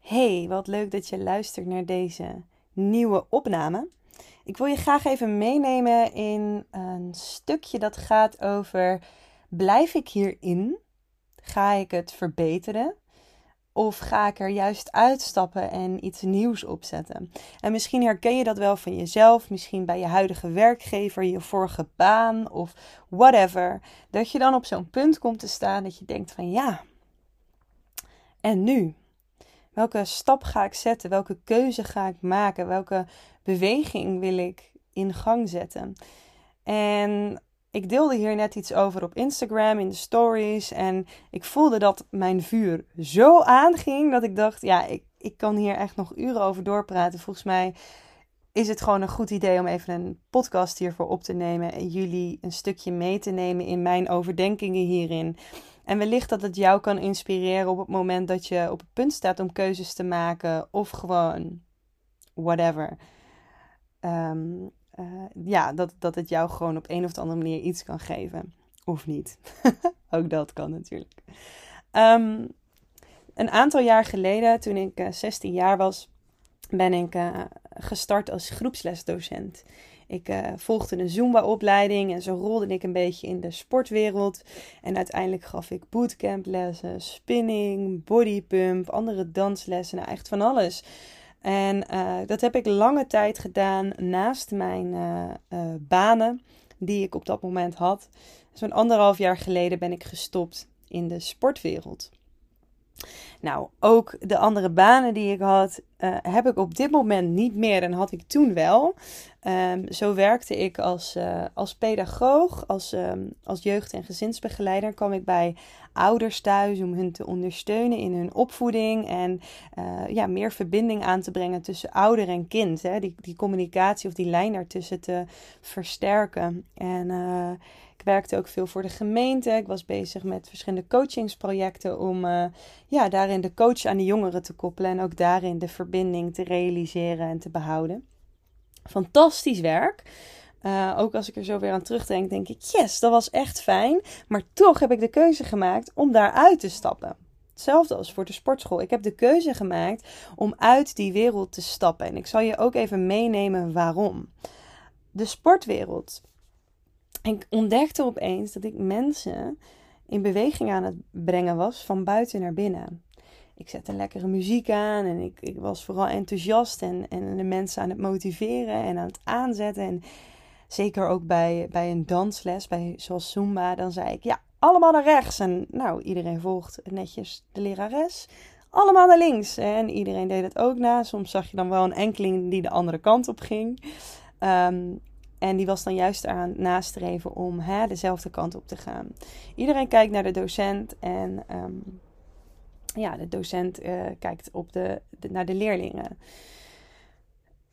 Hey, wat leuk dat je luistert naar deze nieuwe opname. Ik wil je graag even meenemen in een stukje dat gaat over: blijf ik hierin? Ga ik het verbeteren? Of ga ik er juist uitstappen en iets nieuws opzetten? En misschien herken je dat wel van jezelf, misschien bij je huidige werkgever, je vorige baan of whatever. Dat je dan op zo'n punt komt te staan dat je denkt van ja, en nu? Welke stap ga ik zetten? Welke keuze ga ik maken? Welke beweging wil ik in gang zetten? En ik deelde hier net iets over op Instagram in de stories. En ik voelde dat mijn vuur zo aanging dat ik dacht: ja, ik, ik kan hier echt nog uren over doorpraten. Volgens mij is het gewoon een goed idee om even een podcast hiervoor op te nemen. En jullie een stukje mee te nemen in mijn overdenkingen hierin. En wellicht dat het jou kan inspireren op het moment dat je op het punt staat om keuzes te maken. Of gewoon whatever. Um, uh, ja, dat, dat het jou gewoon op een of andere manier iets kan geven. Of niet. Ook dat kan natuurlijk. Um, een aantal jaar geleden, toen ik uh, 16 jaar was, ben ik uh, gestart als groepslesdocent. Ik volgde een Zumba-opleiding en zo rolde ik een beetje in de sportwereld. En uiteindelijk gaf ik bootcamplessen, spinning, bodypump, andere danslessen, nou echt van alles. En uh, dat heb ik lange tijd gedaan naast mijn uh, uh, banen die ik op dat moment had. Zo'n anderhalf jaar geleden ben ik gestopt in de sportwereld. Nou, ook de andere banen die ik had, uh, heb ik op dit moment niet meer en had ik toen wel. Um, zo werkte ik als, uh, als pedagoog, als, um, als jeugd- en gezinsbegeleider. kwam ik bij ouders thuis om hun te ondersteunen in hun opvoeding. En uh, ja, meer verbinding aan te brengen tussen ouder en kind. Hè? Die, die communicatie of die lijn daartussen te versterken. En werkte ook veel voor de gemeente. Ik was bezig met verschillende coachingsprojecten om uh, ja, daarin de coach aan de jongeren te koppelen en ook daarin de verbinding te realiseren en te behouden. Fantastisch werk. Uh, ook als ik er zo weer aan terugdenk, denk ik: yes, dat was echt fijn. Maar toch heb ik de keuze gemaakt om daaruit te stappen. Hetzelfde als voor de sportschool. Ik heb de keuze gemaakt om uit die wereld te stappen. En ik zal je ook even meenemen waarom. De sportwereld ik ontdekte opeens dat ik mensen in beweging aan het brengen was van buiten naar binnen. Ik zette lekkere muziek aan en ik, ik was vooral enthousiast en, en de mensen aan het motiveren en aan het aanzetten. En zeker ook bij, bij een dansles, bij, zoals Zumba, dan zei ik ja, allemaal naar rechts. En nou, iedereen volgt netjes de lerares. Allemaal naar links. En iedereen deed het ook na. Soms zag je dan wel een enkeling die de andere kant op ging. Um, en die was dan juist aan nastreven om hè, dezelfde kant op te gaan. Iedereen kijkt naar de docent en um, ja, de docent uh, kijkt op de, naar de leerlingen.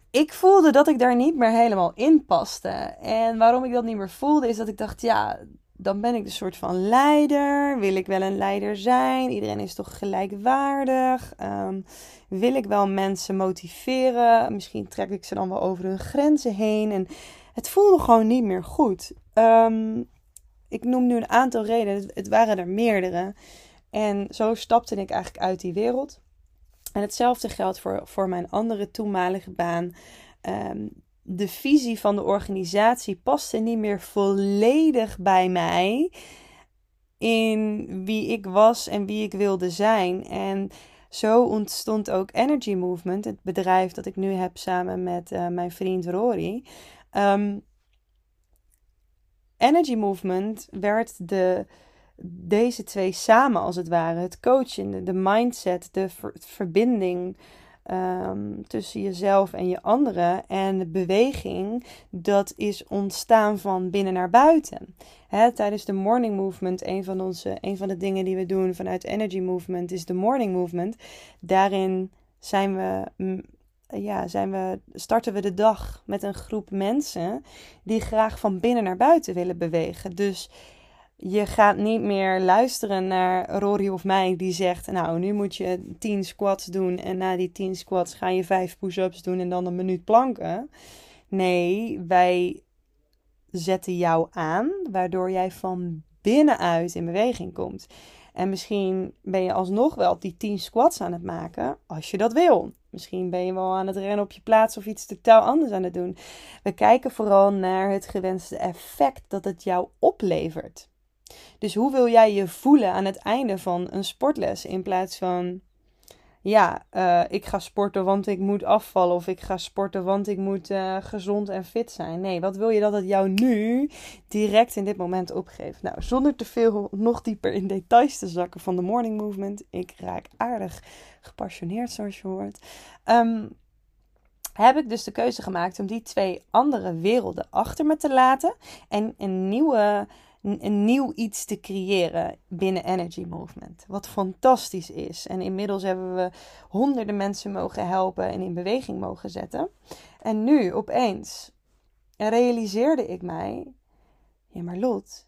Ik voelde dat ik daar niet meer helemaal in paste. En waarom ik dat niet meer voelde, is dat ik dacht, ja, dan ben ik de soort van leider. Wil ik wel een leider zijn? Iedereen is toch gelijkwaardig? Um, wil ik wel mensen motiveren? Misschien trek ik ze dan wel over hun grenzen heen. En het voelde gewoon niet meer goed. Um, ik noem nu een aantal redenen. Het waren er meerdere. En zo stapte ik eigenlijk uit die wereld. En hetzelfde geldt voor, voor mijn andere toenmalige baan. Um, de visie van de organisatie paste niet meer volledig bij mij. In wie ik was en wie ik wilde zijn. En zo ontstond ook Energy Movement, het bedrijf dat ik nu heb samen met uh, mijn vriend Rory. Um, Energy Movement werd de, deze twee samen als het ware. Het coachen, de mindset, de ver, verbinding um, tussen jezelf en je anderen. En de beweging, dat is ontstaan van binnen naar buiten. Hè, tijdens de morning movement, een van, onze, een van de dingen die we doen vanuit Energy Movement, is de morning movement. Daarin zijn we ja, zijn we, starten we de dag met een groep mensen die graag van binnen naar buiten willen bewegen. Dus je gaat niet meer luisteren naar Rory of mij die zegt: Nou, nu moet je 10 squats doen en na die 10 squats ga je 5 push-ups doen en dan een minuut planken. Nee, wij zetten jou aan waardoor jij van binnenuit in beweging komt. En misschien ben je alsnog wel die 10 squats aan het maken, als je dat wil. Misschien ben je wel aan het rennen op je plaats of iets totaal anders aan het doen. We kijken vooral naar het gewenste effect dat het jou oplevert. Dus hoe wil jij je voelen aan het einde van een sportles in plaats van ja, uh, ik ga sporten want ik moet afvallen. Of ik ga sporten want ik moet uh, gezond en fit zijn. Nee, wat wil je dat het jou nu direct in dit moment opgeeft? Nou, zonder te veel nog dieper in details te zakken van de morning movement. Ik raak aardig gepassioneerd zoals je hoort. Um, heb ik dus de keuze gemaakt om die twee andere werelden achter me te laten. En een nieuwe een nieuw iets te creëren binnen Energy Movement. Wat fantastisch is. En inmiddels hebben we honderden mensen mogen helpen en in beweging mogen zetten. En nu opeens realiseerde ik mij: ja, maar Lot,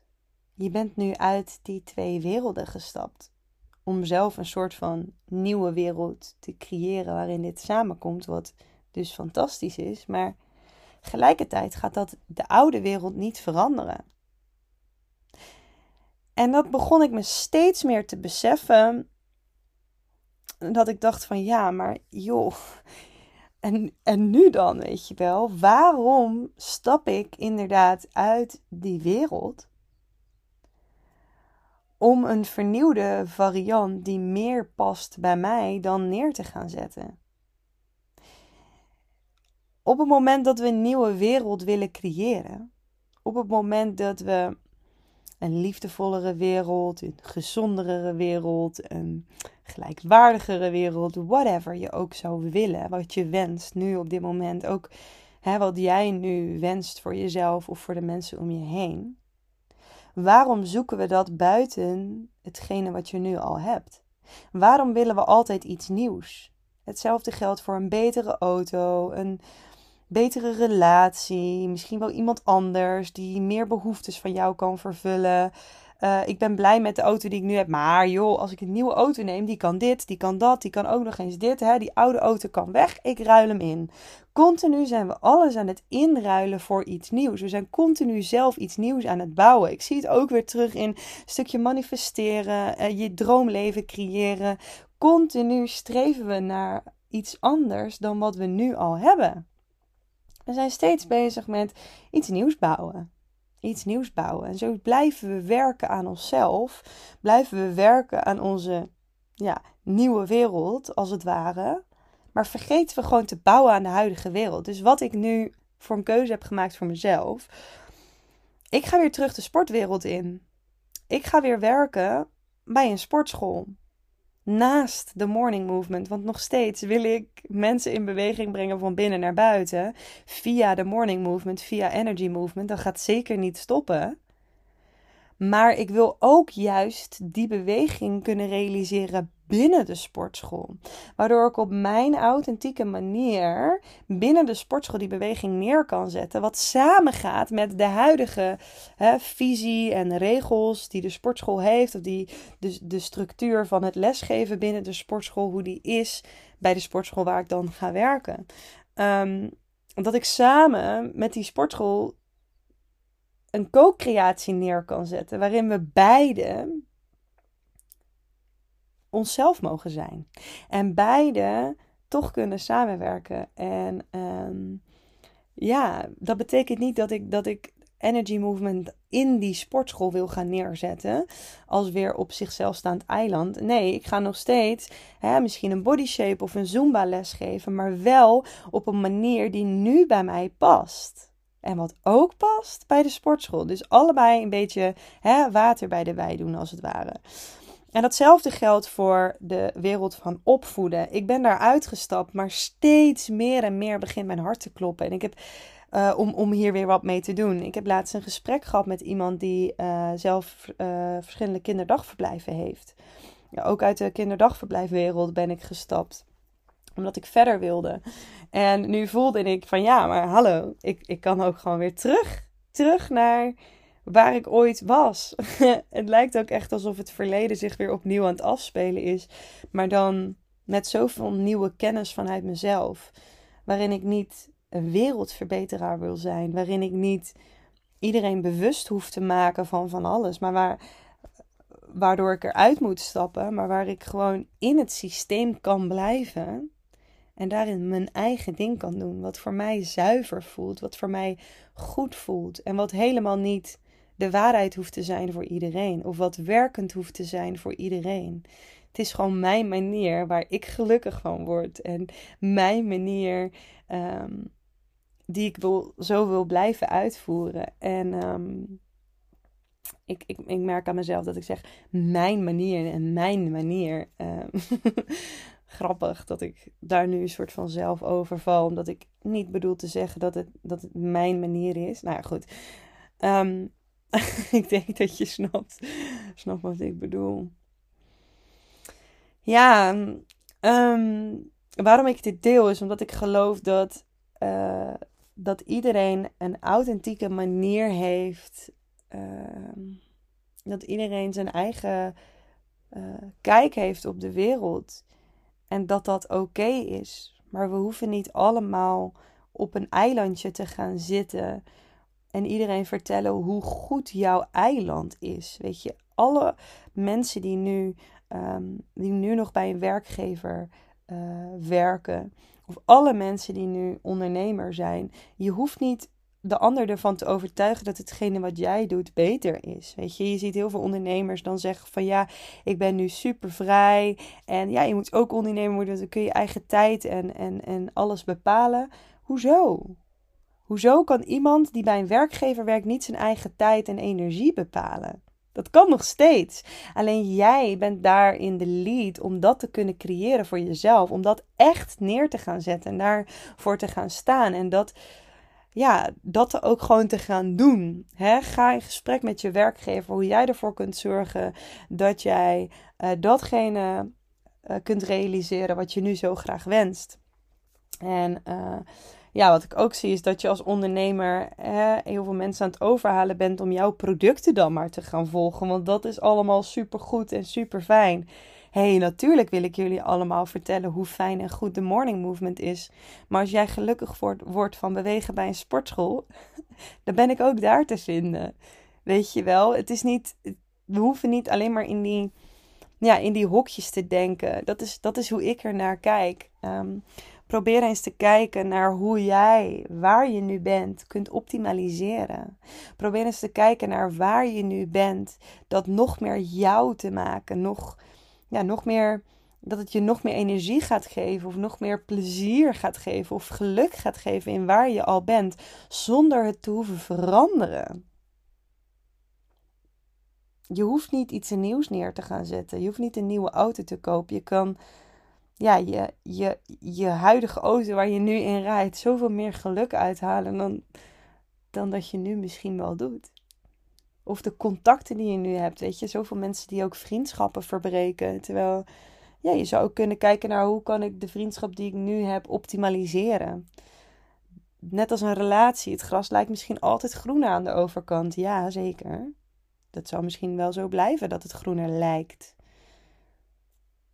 je bent nu uit die twee werelden gestapt. Om zelf een soort van nieuwe wereld te creëren waarin dit samenkomt, wat dus fantastisch is. Maar tegelijkertijd gaat dat de oude wereld niet veranderen. En dat begon ik me steeds meer te beseffen. Dat ik dacht van ja, maar joh. En, en nu dan, weet je wel, waarom stap ik inderdaad uit die wereld? Om een vernieuwde variant die meer past bij mij dan neer te gaan zetten. Op het moment dat we een nieuwe wereld willen creëren, op het moment dat we een liefdevollere wereld, een gezondere wereld, een gelijkwaardigere wereld, whatever je ook zou willen, wat je wenst nu op dit moment, ook hè, wat jij nu wenst voor jezelf of voor de mensen om je heen. Waarom zoeken we dat buiten hetgene wat je nu al hebt? Waarom willen we altijd iets nieuws? Hetzelfde geldt voor een betere auto, een betere relatie, misschien wel iemand anders die meer behoeftes van jou kan vervullen. Uh, ik ben blij met de auto die ik nu heb. Maar joh, als ik een nieuwe auto neem, die kan dit, die kan dat, die kan ook nog eens dit. Hè? Die oude auto kan weg, ik ruil hem in. Continu zijn we alles aan het inruilen voor iets nieuws. We zijn continu zelf iets nieuws aan het bouwen. Ik zie het ook weer terug in stukje manifesteren, uh, je droomleven creëren. Continu streven we naar iets anders dan wat we nu al hebben. We zijn steeds bezig met iets nieuws bouwen. Iets nieuws bouwen. En zo blijven we werken aan onszelf. Blijven we werken aan onze ja, nieuwe wereld, als het ware. Maar vergeten we gewoon te bouwen aan de huidige wereld. Dus wat ik nu voor een keuze heb gemaakt voor mezelf. Ik ga weer terug de sportwereld in. Ik ga weer werken bij een sportschool naast de morning movement. Want nog steeds wil ik mensen in beweging brengen van binnen naar buiten. Via de morning movement, via energy movement. Dat gaat zeker niet stoppen. Maar ik wil ook juist die beweging kunnen realiseren binnen de sportschool. Waardoor ik op mijn authentieke manier binnen de sportschool die beweging neer kan zetten. Wat samengaat met de huidige hè, visie en regels die de sportschool heeft. Of die, de, de structuur van het lesgeven binnen de sportschool, hoe die is bij de sportschool waar ik dan ga werken. Um, dat ik samen met die sportschool een co-creatie neer kan zetten. Waarin we beide onszelf mogen zijn. En beide toch kunnen samenwerken. En ehm, ja, dat betekent niet dat ik, dat ik Energy Movement in die sportschool wil gaan neerzetten. Als weer op zichzelf staand eiland. Nee, ik ga nog steeds hè, misschien een body shape of een Zumba les geven. Maar wel op een manier die nu bij mij past. En wat ook past bij de sportschool. Dus allebei een beetje hè, water bij de wei doen, als het ware. En datzelfde geldt voor de wereld van opvoeden. Ik ben daar uitgestapt, maar steeds meer en meer begint mijn hart te kloppen. En ik heb uh, om, om hier weer wat mee te doen. Ik heb laatst een gesprek gehad met iemand die uh, zelf uh, verschillende kinderdagverblijven heeft. Ja, ook uit de kinderdagverblijfwereld ben ik gestapt omdat ik verder wilde. En nu voelde ik van ja, maar hallo, ik, ik kan ook gewoon weer terug. Terug naar waar ik ooit was. het lijkt ook echt alsof het verleden zich weer opnieuw aan het afspelen is. Maar dan met zoveel nieuwe kennis vanuit mezelf. Waarin ik niet een wereldverbeteraar wil zijn. Waarin ik niet iedereen bewust hoef te maken van van alles, maar waar, waardoor ik eruit moet stappen, maar waar ik gewoon in het systeem kan blijven en daarin mijn eigen ding kan doen, wat voor mij zuiver voelt, wat voor mij goed voelt en wat helemaal niet de waarheid hoeft te zijn voor iedereen of wat werkend hoeft te zijn voor iedereen. Het is gewoon mijn manier waar ik gelukkig van word en mijn manier ehm, die ik wil, zo wil blijven uitvoeren. En ehm, ik, ik, merk aan mezelf dat ik zeg mijn manier en mijn manier. Um, grappig dat ik daar nu een soort van zelf over val. Omdat ik niet bedoel te zeggen dat het, dat mijn manier is. Nou ja, goed. Um, ik denk dat je snapt, snapt wat ik bedoel. Ja, um, waarom ik dit deel is omdat ik geloof dat, uh, dat iedereen een authentieke manier heeft. Uh, dat iedereen zijn eigen uh, kijk heeft op de wereld. En dat dat oké is. Maar we hoeven niet allemaal op een eilandje te gaan zitten en iedereen vertellen hoe goed jouw eiland is. Weet je, alle mensen die nu, um, die nu nog bij een werkgever uh, werken, of alle mensen die nu ondernemer zijn, je hoeft niet de ander ervan te overtuigen dat hetgene wat jij doet beter is. Weet je, je ziet heel veel ondernemers dan zeggen van ja, ik ben nu super vrij. En ja, je moet ook ondernemer worden, dan kun je eigen tijd en, en, en alles bepalen. Hoezo? Hoezo kan iemand die bij een werkgever werkt niet zijn eigen tijd en energie bepalen? Dat kan nog steeds. Alleen jij bent daar in de lead om dat te kunnen creëren voor jezelf. Om dat echt neer te gaan zetten en daarvoor te gaan staan. En dat, ja, dat ook gewoon te gaan doen. Ga in gesprek met je werkgever hoe jij ervoor kunt zorgen dat jij uh, datgene uh, kunt realiseren wat je nu zo graag wenst. En uh, ja, wat ik ook zie is dat je als ondernemer heel veel mensen aan het overhalen bent om jouw producten dan maar te gaan volgen. Want dat is allemaal super goed en super fijn. Hey, natuurlijk wil ik jullie allemaal vertellen hoe fijn en goed de morning movement is. Maar als jij gelukkig wordt van bewegen bij een sportschool, dan ben ik ook daar te vinden. Weet je wel, het is niet, we hoeven niet alleen maar in die, ja, in die hokjes te denken. Dat is, dat is hoe ik er naar kijk. Um, Probeer eens te kijken naar hoe jij, waar je nu bent, kunt optimaliseren. Probeer eens te kijken naar waar je nu bent, dat nog meer jou te maken, nog, ja, nog meer, dat het je nog meer energie gaat geven, of nog meer plezier gaat geven, of geluk gaat geven in waar je al bent, zonder het te hoeven veranderen. Je hoeft niet iets nieuws neer te gaan zetten. Je hoeft niet een nieuwe auto te kopen. Je kan ja, je, je, je huidige auto waar je nu in rijdt zoveel meer geluk uithalen dan, dan dat je nu misschien wel doet. Of de contacten die je nu hebt, weet je, zoveel mensen die ook vriendschappen verbreken. Terwijl, ja, je zou ook kunnen kijken naar hoe kan ik de vriendschap die ik nu heb optimaliseren. Net als een relatie, het gras lijkt misschien altijd groener aan de overkant. Ja, zeker. Dat zou misschien wel zo blijven dat het groener lijkt.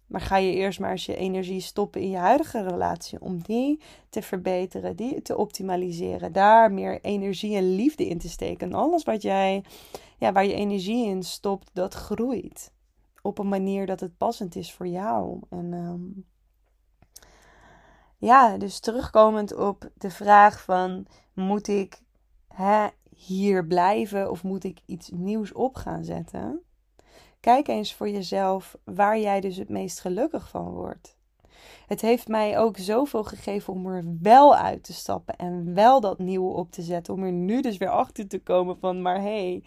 Maar ga je eerst maar eens je energie stoppen in je huidige relatie om die te verbeteren, die te optimaliseren, daar meer energie en liefde in te steken. En alles wat jij, ja, waar je energie in stopt, dat groeit. Op een manier dat het passend is voor jou. En um, ja, dus terugkomend op de vraag van moet ik hè, hier blijven of moet ik iets nieuws op gaan zetten? Kijk eens voor jezelf waar jij dus het meest gelukkig van wordt. Het heeft mij ook zoveel gegeven om er wel uit te stappen en wel dat nieuwe op te zetten. Om er nu dus weer achter te komen van, maar hé, hey,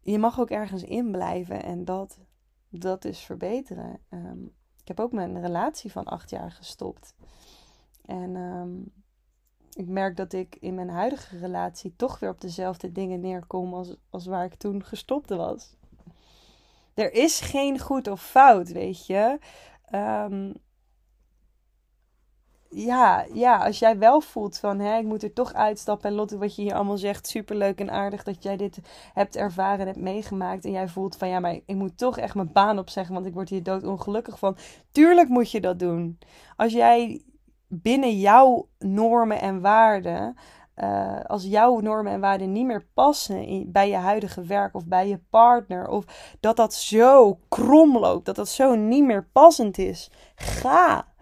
je mag ook ergens in blijven en dat, dat is verbeteren. Um, ik heb ook mijn relatie van acht jaar gestopt. En um, ik merk dat ik in mijn huidige relatie toch weer op dezelfde dingen neerkom als, als waar ik toen gestopt was. Er is geen goed of fout, weet je. Um, ja, ja, als jij wel voelt van hè, ik moet er toch uitstappen. En Lotte, wat je hier allemaal zegt, superleuk en aardig dat jij dit hebt ervaren en hebt meegemaakt. En jij voelt van ja, maar ik moet toch echt mijn baan opzeggen, want ik word hier doodongelukkig van. Tuurlijk moet je dat doen. Als jij binnen jouw normen en waarden uh, als jouw normen en waarden niet meer passen bij je huidige werk of bij je partner, of dat dat zo krom loopt, dat dat zo niet meer passend is, ga.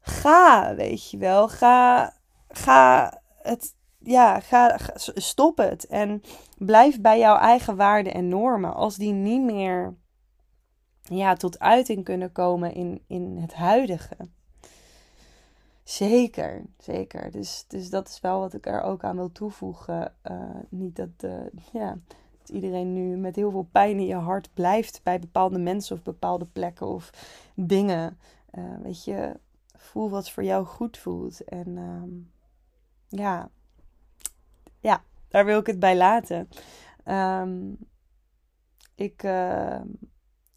Ga, weet je wel. Ga, ga het, ja, ga stop het. En blijf bij jouw eigen waarden en normen. Als die niet meer ja, tot uiting kunnen komen in, in het huidige. Zeker, zeker. Dus, dus dat is wel wat ik er ook aan wil toevoegen. Uh, niet dat, uh, ja, dat iedereen nu met heel veel pijn in je hart blijft bij bepaalde mensen of bepaalde plekken of dingen. Uh, weet je, voel wat voor jou goed voelt. En um, ja, ja, daar wil ik het bij laten. Um, ik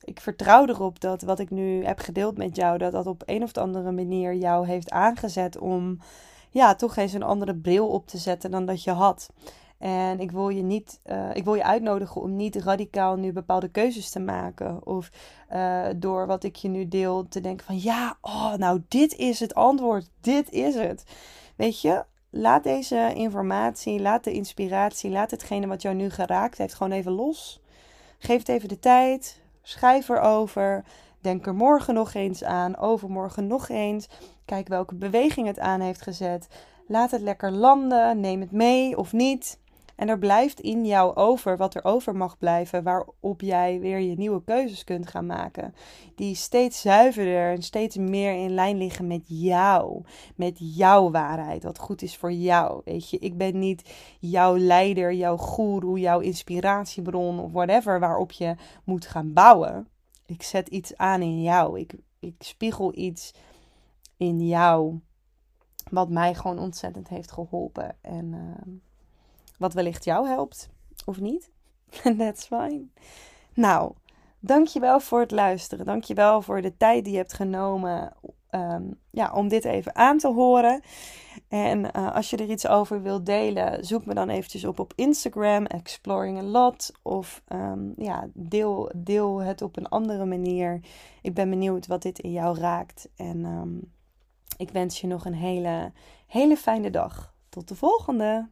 ik vertrouw erop dat wat ik nu heb gedeeld met jou, dat dat op een of andere manier jou heeft aangezet om ja, toch eens een andere bril op te zetten dan dat je had. En ik wil je niet, uh, ik wil je uitnodigen om niet radicaal nu bepaalde keuzes te maken. Of uh, door wat ik je nu deel te denken van ja, oh, nou dit is het antwoord, dit is het. Weet je, laat deze informatie, laat de inspiratie, laat hetgene wat jou nu geraakt heeft gewoon even los. Geef het even de tijd. Schrijf erover. Denk er morgen nog eens aan. Overmorgen nog eens. Kijk welke beweging het aan heeft gezet. Laat het lekker landen. Neem het mee of niet. En er blijft in jou over wat er over mag blijven, waarop jij weer je nieuwe keuzes kunt gaan maken. Die steeds zuiverder en steeds meer in lijn liggen met jou. Met jouw waarheid, wat goed is voor jou. Weet je, ik ben niet jouw leider, jouw guru, jouw inspiratiebron of whatever waarop je moet gaan bouwen. Ik zet iets aan in jou. Ik, ik spiegel iets in jou. Wat mij gewoon ontzettend heeft geholpen. En. Uh, wat wellicht jou helpt of niet. That's fine. Nou, dankjewel voor het luisteren. Dankjewel voor de tijd die je hebt genomen um, ja, om dit even aan te horen. En uh, als je er iets over wilt delen, zoek me dan eventjes op op Instagram, Exploring a Lot. Of um, ja, deel, deel het op een andere manier. Ik ben benieuwd wat dit in jou raakt. En um, ik wens je nog een hele, hele fijne dag. Tot de volgende!